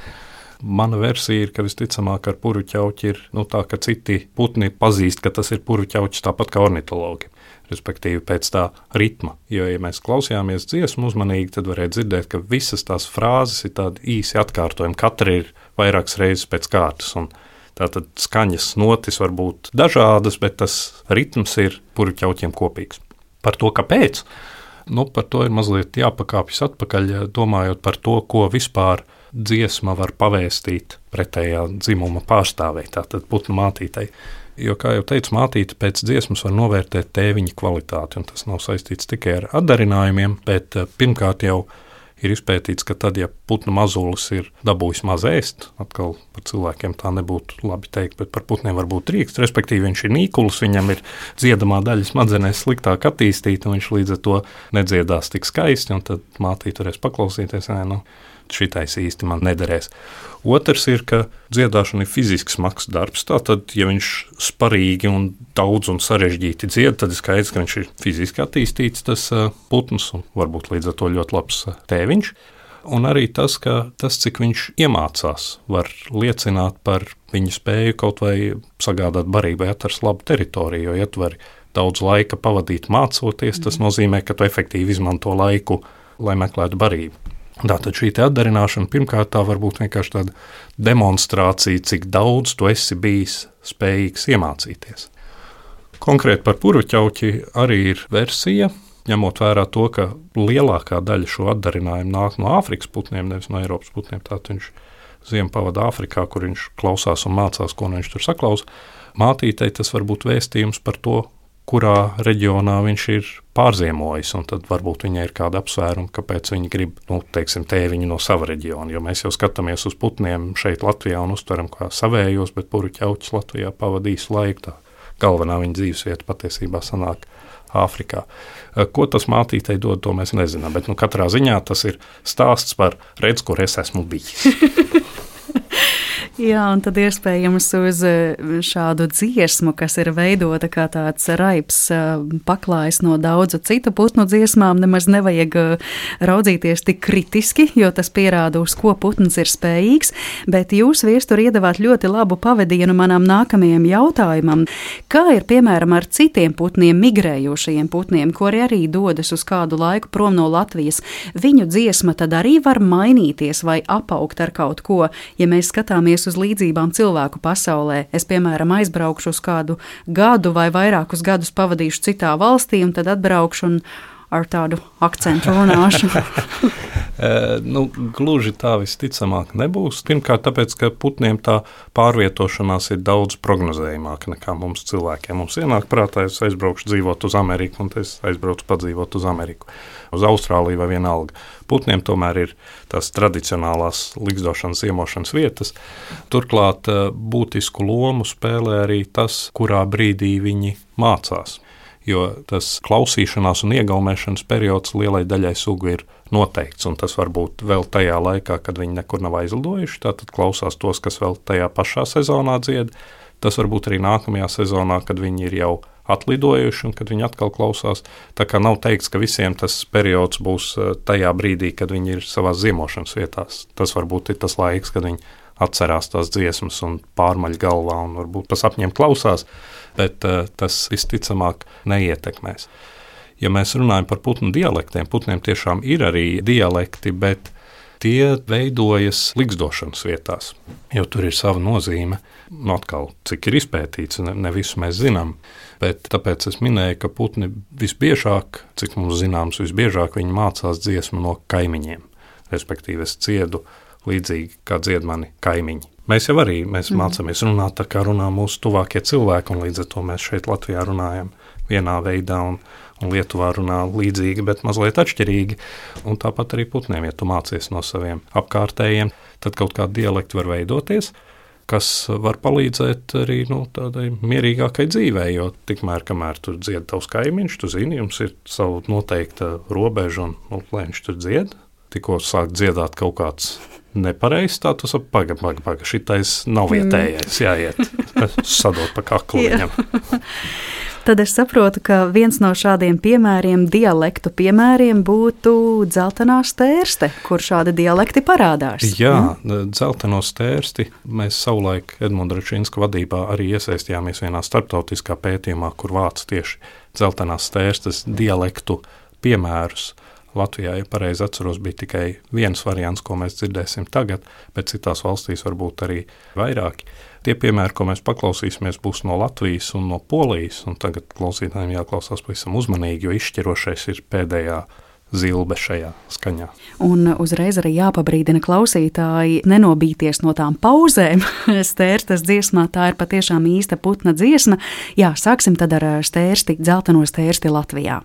Mana versija ir, ka visticamāk ar puruķauķi ir nu, tā, ka citi putni pazīst, ka tas ir puruķauķis tāpat kā ornitologi respektīvi pēc tā ritma. Jo, ja mēs klausījāmies dziesmu uzmanīgi, tad varēja dzirdēt, ka visas tās frāzes ir tādi īsi atkārtojumi. Katra ir vairākas reizes pēc kārtas. Tātad skaņas notis var būt dažādas, bet tas ritms ir puruķauķiem kopīgs. Par to, kāpēc, nu, par to ir mazliet jāpakāpjas atpakaļ, domājot par to, ko vispār dziesma var pavēstīt pretējā dzimuma pārstāvei, tātad putnu mātītei. Jo, kā jau teicu, mātīte pēc dziesmas var novērtēt tēviņa kvalitāti. Tas nav saistīts tikai ar atdarinājumiem, bet eh, pirmkārt jau ir izpētīts, ka tad, ja putnu mazulis ir dabūjis maz ēst, atkal par cilvēkiem tā nebūtu labi teikt, bet par putniem var būt rīks. Respektīvi, viņš ir nīkulis, viņam ir dziedamā daļa smadzenēs sliktāk attīstīta, un viņš līdz ar to nedziedās tik skaisti, un tad mātīte varēs paklausīties. Nē, nu, šitais īsti man nederēs. Otrs ir, ka dziedāšana ir fiziski smags darbs. Tātad, ja viņš sparīgi un daudz un sarežģīti dzied, tad ir skaidrs, ka viņš ir fiziski attīstīts, tas putns, un varbūt līdz ar to ļoti labs tēviņš. Un arī tas, ka tas, cik viņš iemācās, var liecināt par viņa spēju kaut vai sagādāt barību vai atrast labu teritoriju. Jo, ja tu vari daudz laika pavadīt mācoties, tas mhm. nozīmē, ka tu efektīvi izmanto laiku, lai meklētu barību. Tātad šī atdarināšana pirmkārt tā var būt vienkārši tāda demonstrācija, cik daudz tu esi bijis spējīgs iemācīties. Konkrēti par puruķauķi arī ir versija, ņemot vērā to, ka lielākā daļa šo atdarinājumu nāk no Āfrikas putniem, nevis no Eiropas putniem. Tātad viņš ziemu pavadīja Āfrikā, kur viņš klausās un mācās, ko viņš tur saklausa. Mātītei tas var būt vēstījums par to, kurā reģionā viņš ir pārziemojis. Tad varbūt viņai ir kāda apsvēruma, kāpēc viņi grib nu, teiksim, tēviņu no sava reģiona. Jo mēs jau skatāmies uz putniem šeit, Latvijā, un uztveram kā savējos, bet puruķauķis Latvijā pavadīs laiku. Tā galvenā viņa dzīvesvieta patiesībā sanāk Āfrikā. Ko tas mātītei dod, to mēs nezinām. Bet nu, katrā ziņā tas ir stāsts par redz, kur es esmu bijis. [LAUGHS] Jā, un tad iespējams uz eh, šādu dziesmu, kas ir veidota kā tāds raips eh, paklājs no daudzu citu putnu dziesmām, nemaz nevajag eh, raudzīties tik kritiski, jo tas pierāda, uz ko putns ir spējīgs, bet jūs viestur iedavāt ļoti labu pavadienu manam nākamajam jautājumam. Kā ir piemēram ar citiem putniem, migrējošajiem putniem, kuri arī dodas uz kādu laiku prom no Latvijas? Viņu dziesma tad arī var mainīties vai apaugt ar kaut ko, ja mēs skatāmies uz līdzībām cilvēku pasaulē. Es, piemēram, aizbraukšu uz kādu gadu vai vairākus gadus pavadīšu citā valstī, un tad atbraukšu un ar tādu akcentu runāšu. [LAUGHS] [LAUGHS] Eh, nu, gluži tā visticamāk nebūs. Pirmkārt, tāpēc, ka putniem tā pārvietošanās ir daudz prognozējumāka nekā mums cilvēkiem. Mums ienāk prātā, es aizbraukšu dzīvot uz Ameriku, un es aizbraucu padzīvot uz Ameriku, uz Austrāliju vai vienalga. Putniem tomēr ir tās tradicionālās likstošanas, iemošanas vietas. Turklāt eh, būtisku lomu spēlē arī tas, kurā brīdī viņi mācās jo tas klausīšanās un iegaumēšanas periods lielai daļai sugu ir noteikts. Tas var būt vēl tajā laikā, kad viņi nekur nav aizlidojuši. Tātad klausās tos, kas vēl tajā pašā sezonā dzied. Tas var būt arī nākamajā sezonā, kad viņi ir jau atlidojuši un kad viņi atkal klausās. Tā kā nav teikts, ka visiem tas periods būs eh, tajā brīdī, kad viņi ir savā ziemošanas vietās. Tas varbūt ir tas laiks, kad viņi atcerās tās dziesmas un pārmaļ galvā un varbūt tas apņem klausās bet uh, tas visticamāk neietekmēs. Ja mēs runājam par putnu dialektiem, putniem tiešām ir arī dialekti, bet tie veidojas likstošanas vietās, jo tur ir sava nozīme. Nu, atkal, cik ir izpētīts, ne, ne visu mēs zinām. Bet tāpēc es minēju, ka putni visbiežāk, cik mums zināms, visbiežāk viņi mācās dziesmu no kaimiņiem. Respektīvi, es ciedu līdzīgi kā dzied mani kaimiņi. Mēs jau arī mēs mm. mācāmies runāt tā, kā runā mūsu tuvākie cilvēki, un līdz ar to mēs šeit Latvijā runājam vienā veidā, un, un Lietuvā runā līdzīgi, bet mazliet atšķirīgi. Un tāpat arī putniem, ja tu mācies no saviem apkārtējiem, tad kaut kāda dialekta var veidoties kas var palīdzēt arī nu, tādai mierīgākai dzīvei. Jo tikmēr, kamēr tur dzied tavs kaimiņš, tu zini, jums ir sava noteikta robeža, un nu, viņš tur dzied, tikko sāk dziedāt kaut kāds nepareizs, tā tu saproti, pagaidi, pagaidi, paga, šitais nav vietējais, jāiet [LAUGHS] sadot pa kaklu viņam. [LAUGHS] Tad es saprotu, ka viens no šādiem piemēriem, dialektu piemēriem, būtu dzeltenā stērste, kur šādi dialekti parādās. Jā, mm? dzelteno stērsti mēs savulaik Edmunds Račinska vadībā arī iesaistījāmies vienā starptautiskā pētījumā, kur vāc tieši dzeltenās stērstes dialektu piemērus. Latvijā, ja pareizi atceros, bija tikai viens variants, ko mēs dzirdēsim tagad, bet citās valstīs varbūt arī vairāki. Tie piemēri, ko mēs paklausīsimies, būs no Latvijas un no Polijas. Un tagad klausītājiem jāklausās pavisam uzmanīgi, jo izšķirošais ir pēdējā zilbe šajā skaņā. Un uzreiz arī jāpabrīdina klausītāji nenobīties no tām pauzēm. [LAUGHS] Stērstas dziesmā tā ir patiešām īsta putna dziesma. Jā, sāksim tad ar stērsti, dzelteno stērsti Latvijā.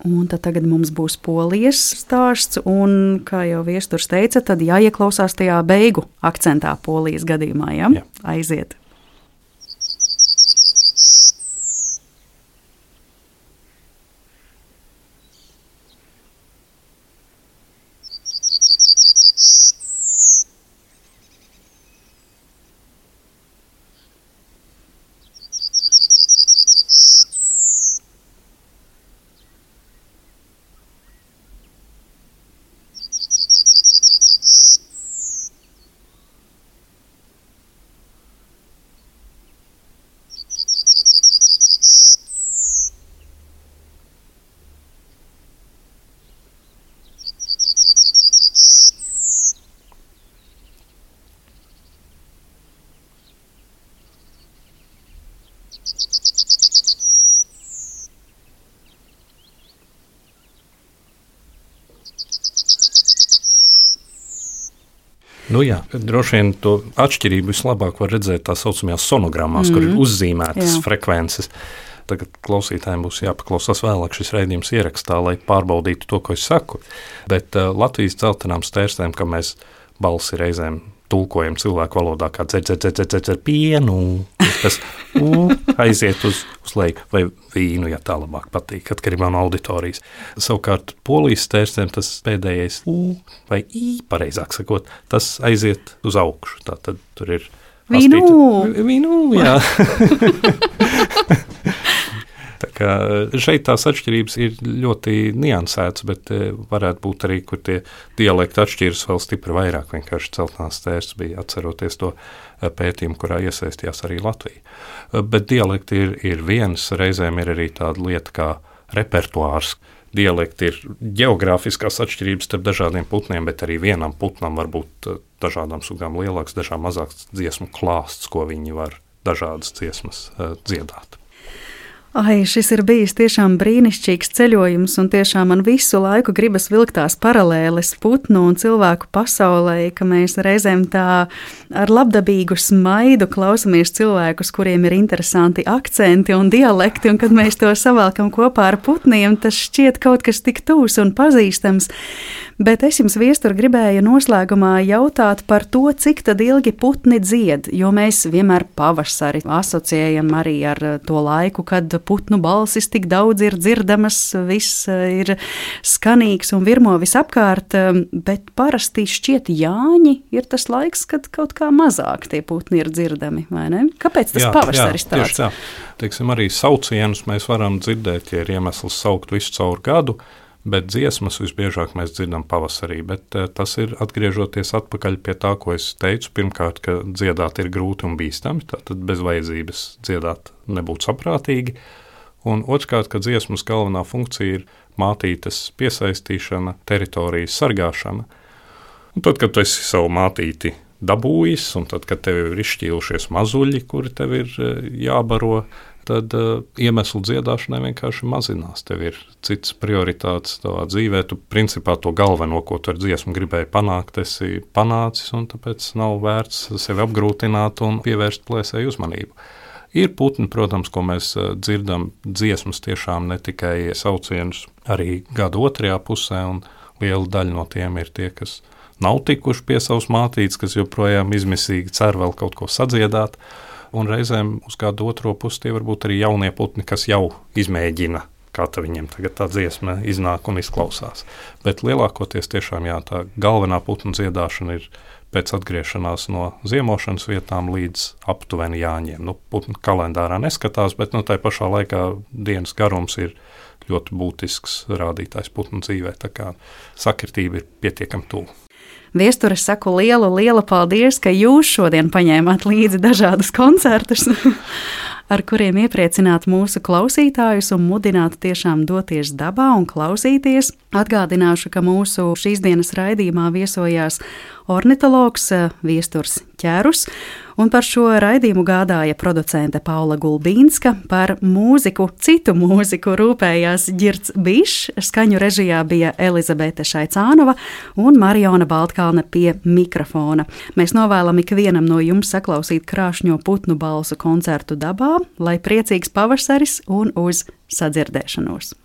Un tad tagad mums būs polijas stāsts, un, kā jau viesturs teica, tad jāieklausās tajā beigu akcentā polijas gadījumā. Ja? Jā. Aiziet! Nu jā, droši vien to atšķirību vislabāk var redzēt tā saucamajās sonogrammās, mm. kur ir mhm. uzzīmētas jā. frekvences. Tagad klausītājiem būs jāpaklausās vēlāk šis raidījums ierakstā, lai pārbaudītu to, ko es saku. Bet uh, Latvijas dzeltenām stērstēm, ka mēs balsi reizēm tulkojam cilvēku valodā, kā pienu, tas u, aiziet uz, uz leju, vai vīnu, ja tā labāk patīk, atkarībā no auditorijas. Savukārt polijas stērstiem tas pēdējais u, vai i, pareizāk sakot, tas aiziet uz augšu. Tā tad tur ir Vīnu! Vīnu, jā. [LAUGHS] Eh, šeit tās atšķirības ir ļoti niansētas, bet eh, varētu būt arī, kur tie dialekti atšķiras vēl stipri vairāk. Vienkārši celtnās tērs bija atceroties to eh, pētījumu, kurā iesaistījās arī Latvija. Bet dialekti ir, ir viens, reizēm ir arī tāda lieta kā repertuārs. Dialekti ir geogrāfiskās atšķirības starp dažādiem putniem, bet arī vienam putnam var būt dažādām sugām lielāks, dažām mazāks dziesmu klāsts, ko viņi var dažādas dziesmas dziedāt. Ai, šis ir bijis tiešām brīnišķīgs ceļojums, un tiešām man visu laiku gribas vilkt tās paralēles putnu un cilvēku pasaulē, ka mēs reizēm tā ar labdabīgu smaidu klausamies cilvēkus, kuriem ir interesanti akcenti un dialekti, un kad mēs to savalkam kopā ar putniem, tas šķiet kaut kas tik tūs un pazīstams. Bet es jums, viestur, gribēju noslēgumā jautāt par to, cik ilgi putni dzied, jo mēs vienmēr pavasari asociējam arī ar to laiku, kad putnu balsis tik daudz ir dzirdamas, viss eh, ir skanīgs un virmo visapkārt, eh, bet parasti šķiet Jāņi ir tas laiks, kad kaut kā mazāk tie putni ir dzirdami, vai ne? Kāpēc tas jā, pavasaris jā, tāds? Tā. Teiksim, arī saucienus mēs varam dzirdēt, ja ir iemesls saukt visu caur gadu, bet dziesmas visbiežāk mēs dzirdam pavasarī. Bet, uh, tas ir atgriežoties atpakaļ pie tā, ko es teicu. Pirmkārt, ka dziedāt ir grūti un bīstami, tad bez vajadzības dziedāt nebūtu saprātīgi. Un otrkārt, ka dziesmas galvenā funkcija ir mātītes piesaistīšana, teritorijas sargāšana. Un tad, kad esi savu mātīti dabūjis, un tad, kad tev ir izšķīlušies mazuļi, kuri tev ir eh, jābaro, tad uh, iemeslu dziedāšanai vienkārši mazinās. Tev ir cits prioritātes tavā dzīvē. Tu principā to galveno, ko tu ar dziesmu gribēji panākt, esi panācis, un tāpēc nav vērts sevi apgrūtināt un pievērst plēsēju uzmanību. Ir putni, protams, ko mēs uh, dzirdam, dziesmas tiešām ne tikai saucienus, arī gada otrajā pusē, un liela daļa no tiem ir tie, kas nav tikuši pie savas mātītes, kas joprojām izmisīgi cer vēl kaut ko sadziedāt. Uh, un reizēm uz kādu otro pusi tie var būt arī jaunie putni, kas jau izmēģina. Kā tā viņiem tagad tā dziesma iznāk un izklausās. Bet lielākoties tiešām jā, tā galvenā putnu dziedāšana ir pēc atgriešanās no ziemošanas vietām līdz aptuveni jāņem. Nu, putnu kalendārā neskatās, bet nu, tā pašā laikā dienas garums ir ļoti būtisks rādītājs putnu dzīvē. Tā kā sakritība ir pietiekami tuvu. Viesture saku lielu, lielu paldies, ka jūs šodien paņēmāt līdzi dažādus koncertus. [LAUGHS] ar kuriem iepriecināt mūsu klausītājus un mudināt tiešām doties dabā un klausīties. Atgādināšu, ka mūsu šīs dienas raidījumā viesojās ornitologs eh, Viesturs Čērus, un par šo raidījumu gādāja producente Paula Gulbīnska, par mūziku, citu mūziku rūpējās Girts Bišs, skaņu režijā bija Elizabete Šaicānova un Mariona Baltkalne pie mikrofona. Mēs novēlam ikvienam no jums saklausīt krāšņo putnu balsu koncertu dabā, lai priecīgs pavasaris un uz sadzirdēšanos!